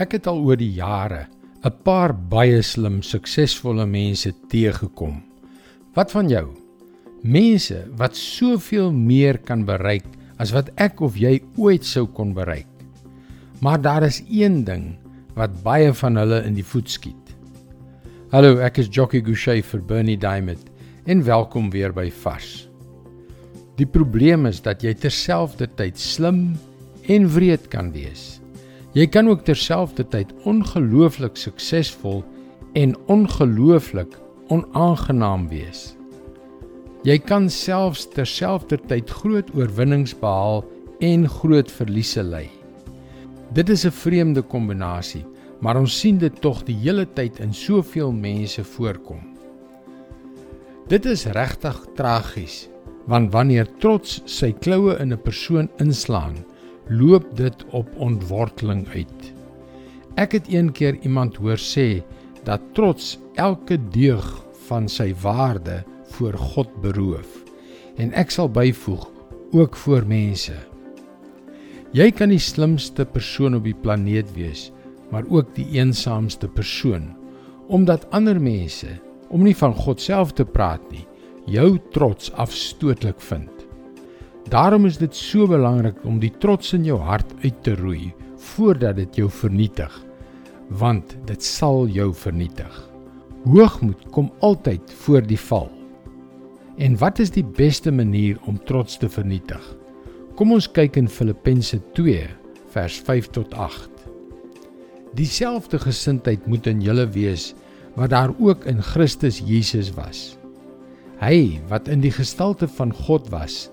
Ek het al oor die jare 'n paar baie slim, suksesvolle mense teëgekom. Wat van jou? Mense wat soveel meer kan bereik as wat ek of jy ooit sou kon bereik. Maar daar is een ding wat baie van hulle in die voet skiet. Hallo, ek is Jockey Gouchee vir Bernie Diamond en welkom weer by Vars. Die probleem is dat jy terselfdertyd slim en wreed kan wees. Jy kan ook terselfdertyd ongelooflik suksesvol en ongelooflik onaangenaam wees. Jy kan selfs terselfdertyd groot oorwinnings behaal en groot verliese ly. Dit is 'n vreemde kombinasie, maar ons sien dit tog die hele tyd in soveel mense voorkom. Dit is regtig tragies, want wanneer trots sy kloue in 'n persoon inslaan, loop dit op ontworteling uit. Ek het een keer iemand hoor sê dat trots elke deug van sy waarde voor God beroof en ek sal byvoeg ook voor mense. Jy kan die slimste persoon op die planeet wees, maar ook die eensaamste persoon omdat ander mense, om nie van God self te praat nie, jou trots afstootlik vind. Daarom is dit so belangrik om die trots in jou hart uit te roei voordat dit jou vernietig, want dit sal jou vernietig. Hoogmoed kom altyd voor die val. En wat is die beste manier om trots te vernietig? Kom ons kyk in Filippense 2 vers 5 tot 8. Dieselfde gesindheid moet in julle wees wat daar ook in Christus Jesus was. Hy wat in die gestalte van God was,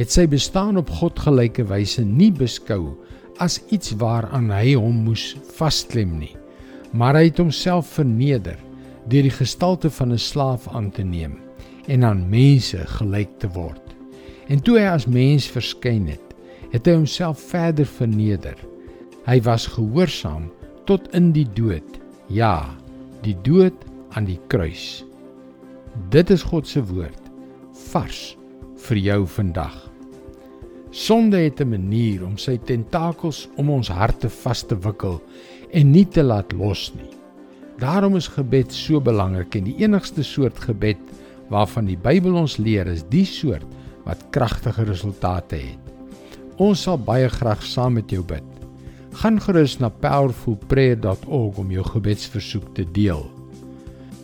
het sy bestaan op God gelyke wyse nie beskou as iets waaraan hy hom moes vasklem nie, maar hy het homself verneder deur die gestalte van 'n slaaf aan te neem en aan mense gelyk te word. En toe hy as mens verskyn het, het hy homself verder verneder. Hy was gehoorsaam tot in die dood. Ja, die dood aan die kruis. Dit is God se woord vars vir jou vandag. Sonde het 'n manier om sy tentakels om ons harte vas te wikkel en nie te laat los nie. Daarom is gebed so belangrik en die enigste soort gebed waarvan die Bybel ons leer is die soort wat kragtige resultate het. Ons sal baie graag saam met jou bid. Gaan gerus na powerfulprayer.org om jou gebedsversoek te deel.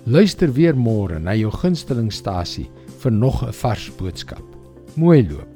Luister weer môre na jou gunstelingstasie vir nog 'n vars boodskap. Mooi loop.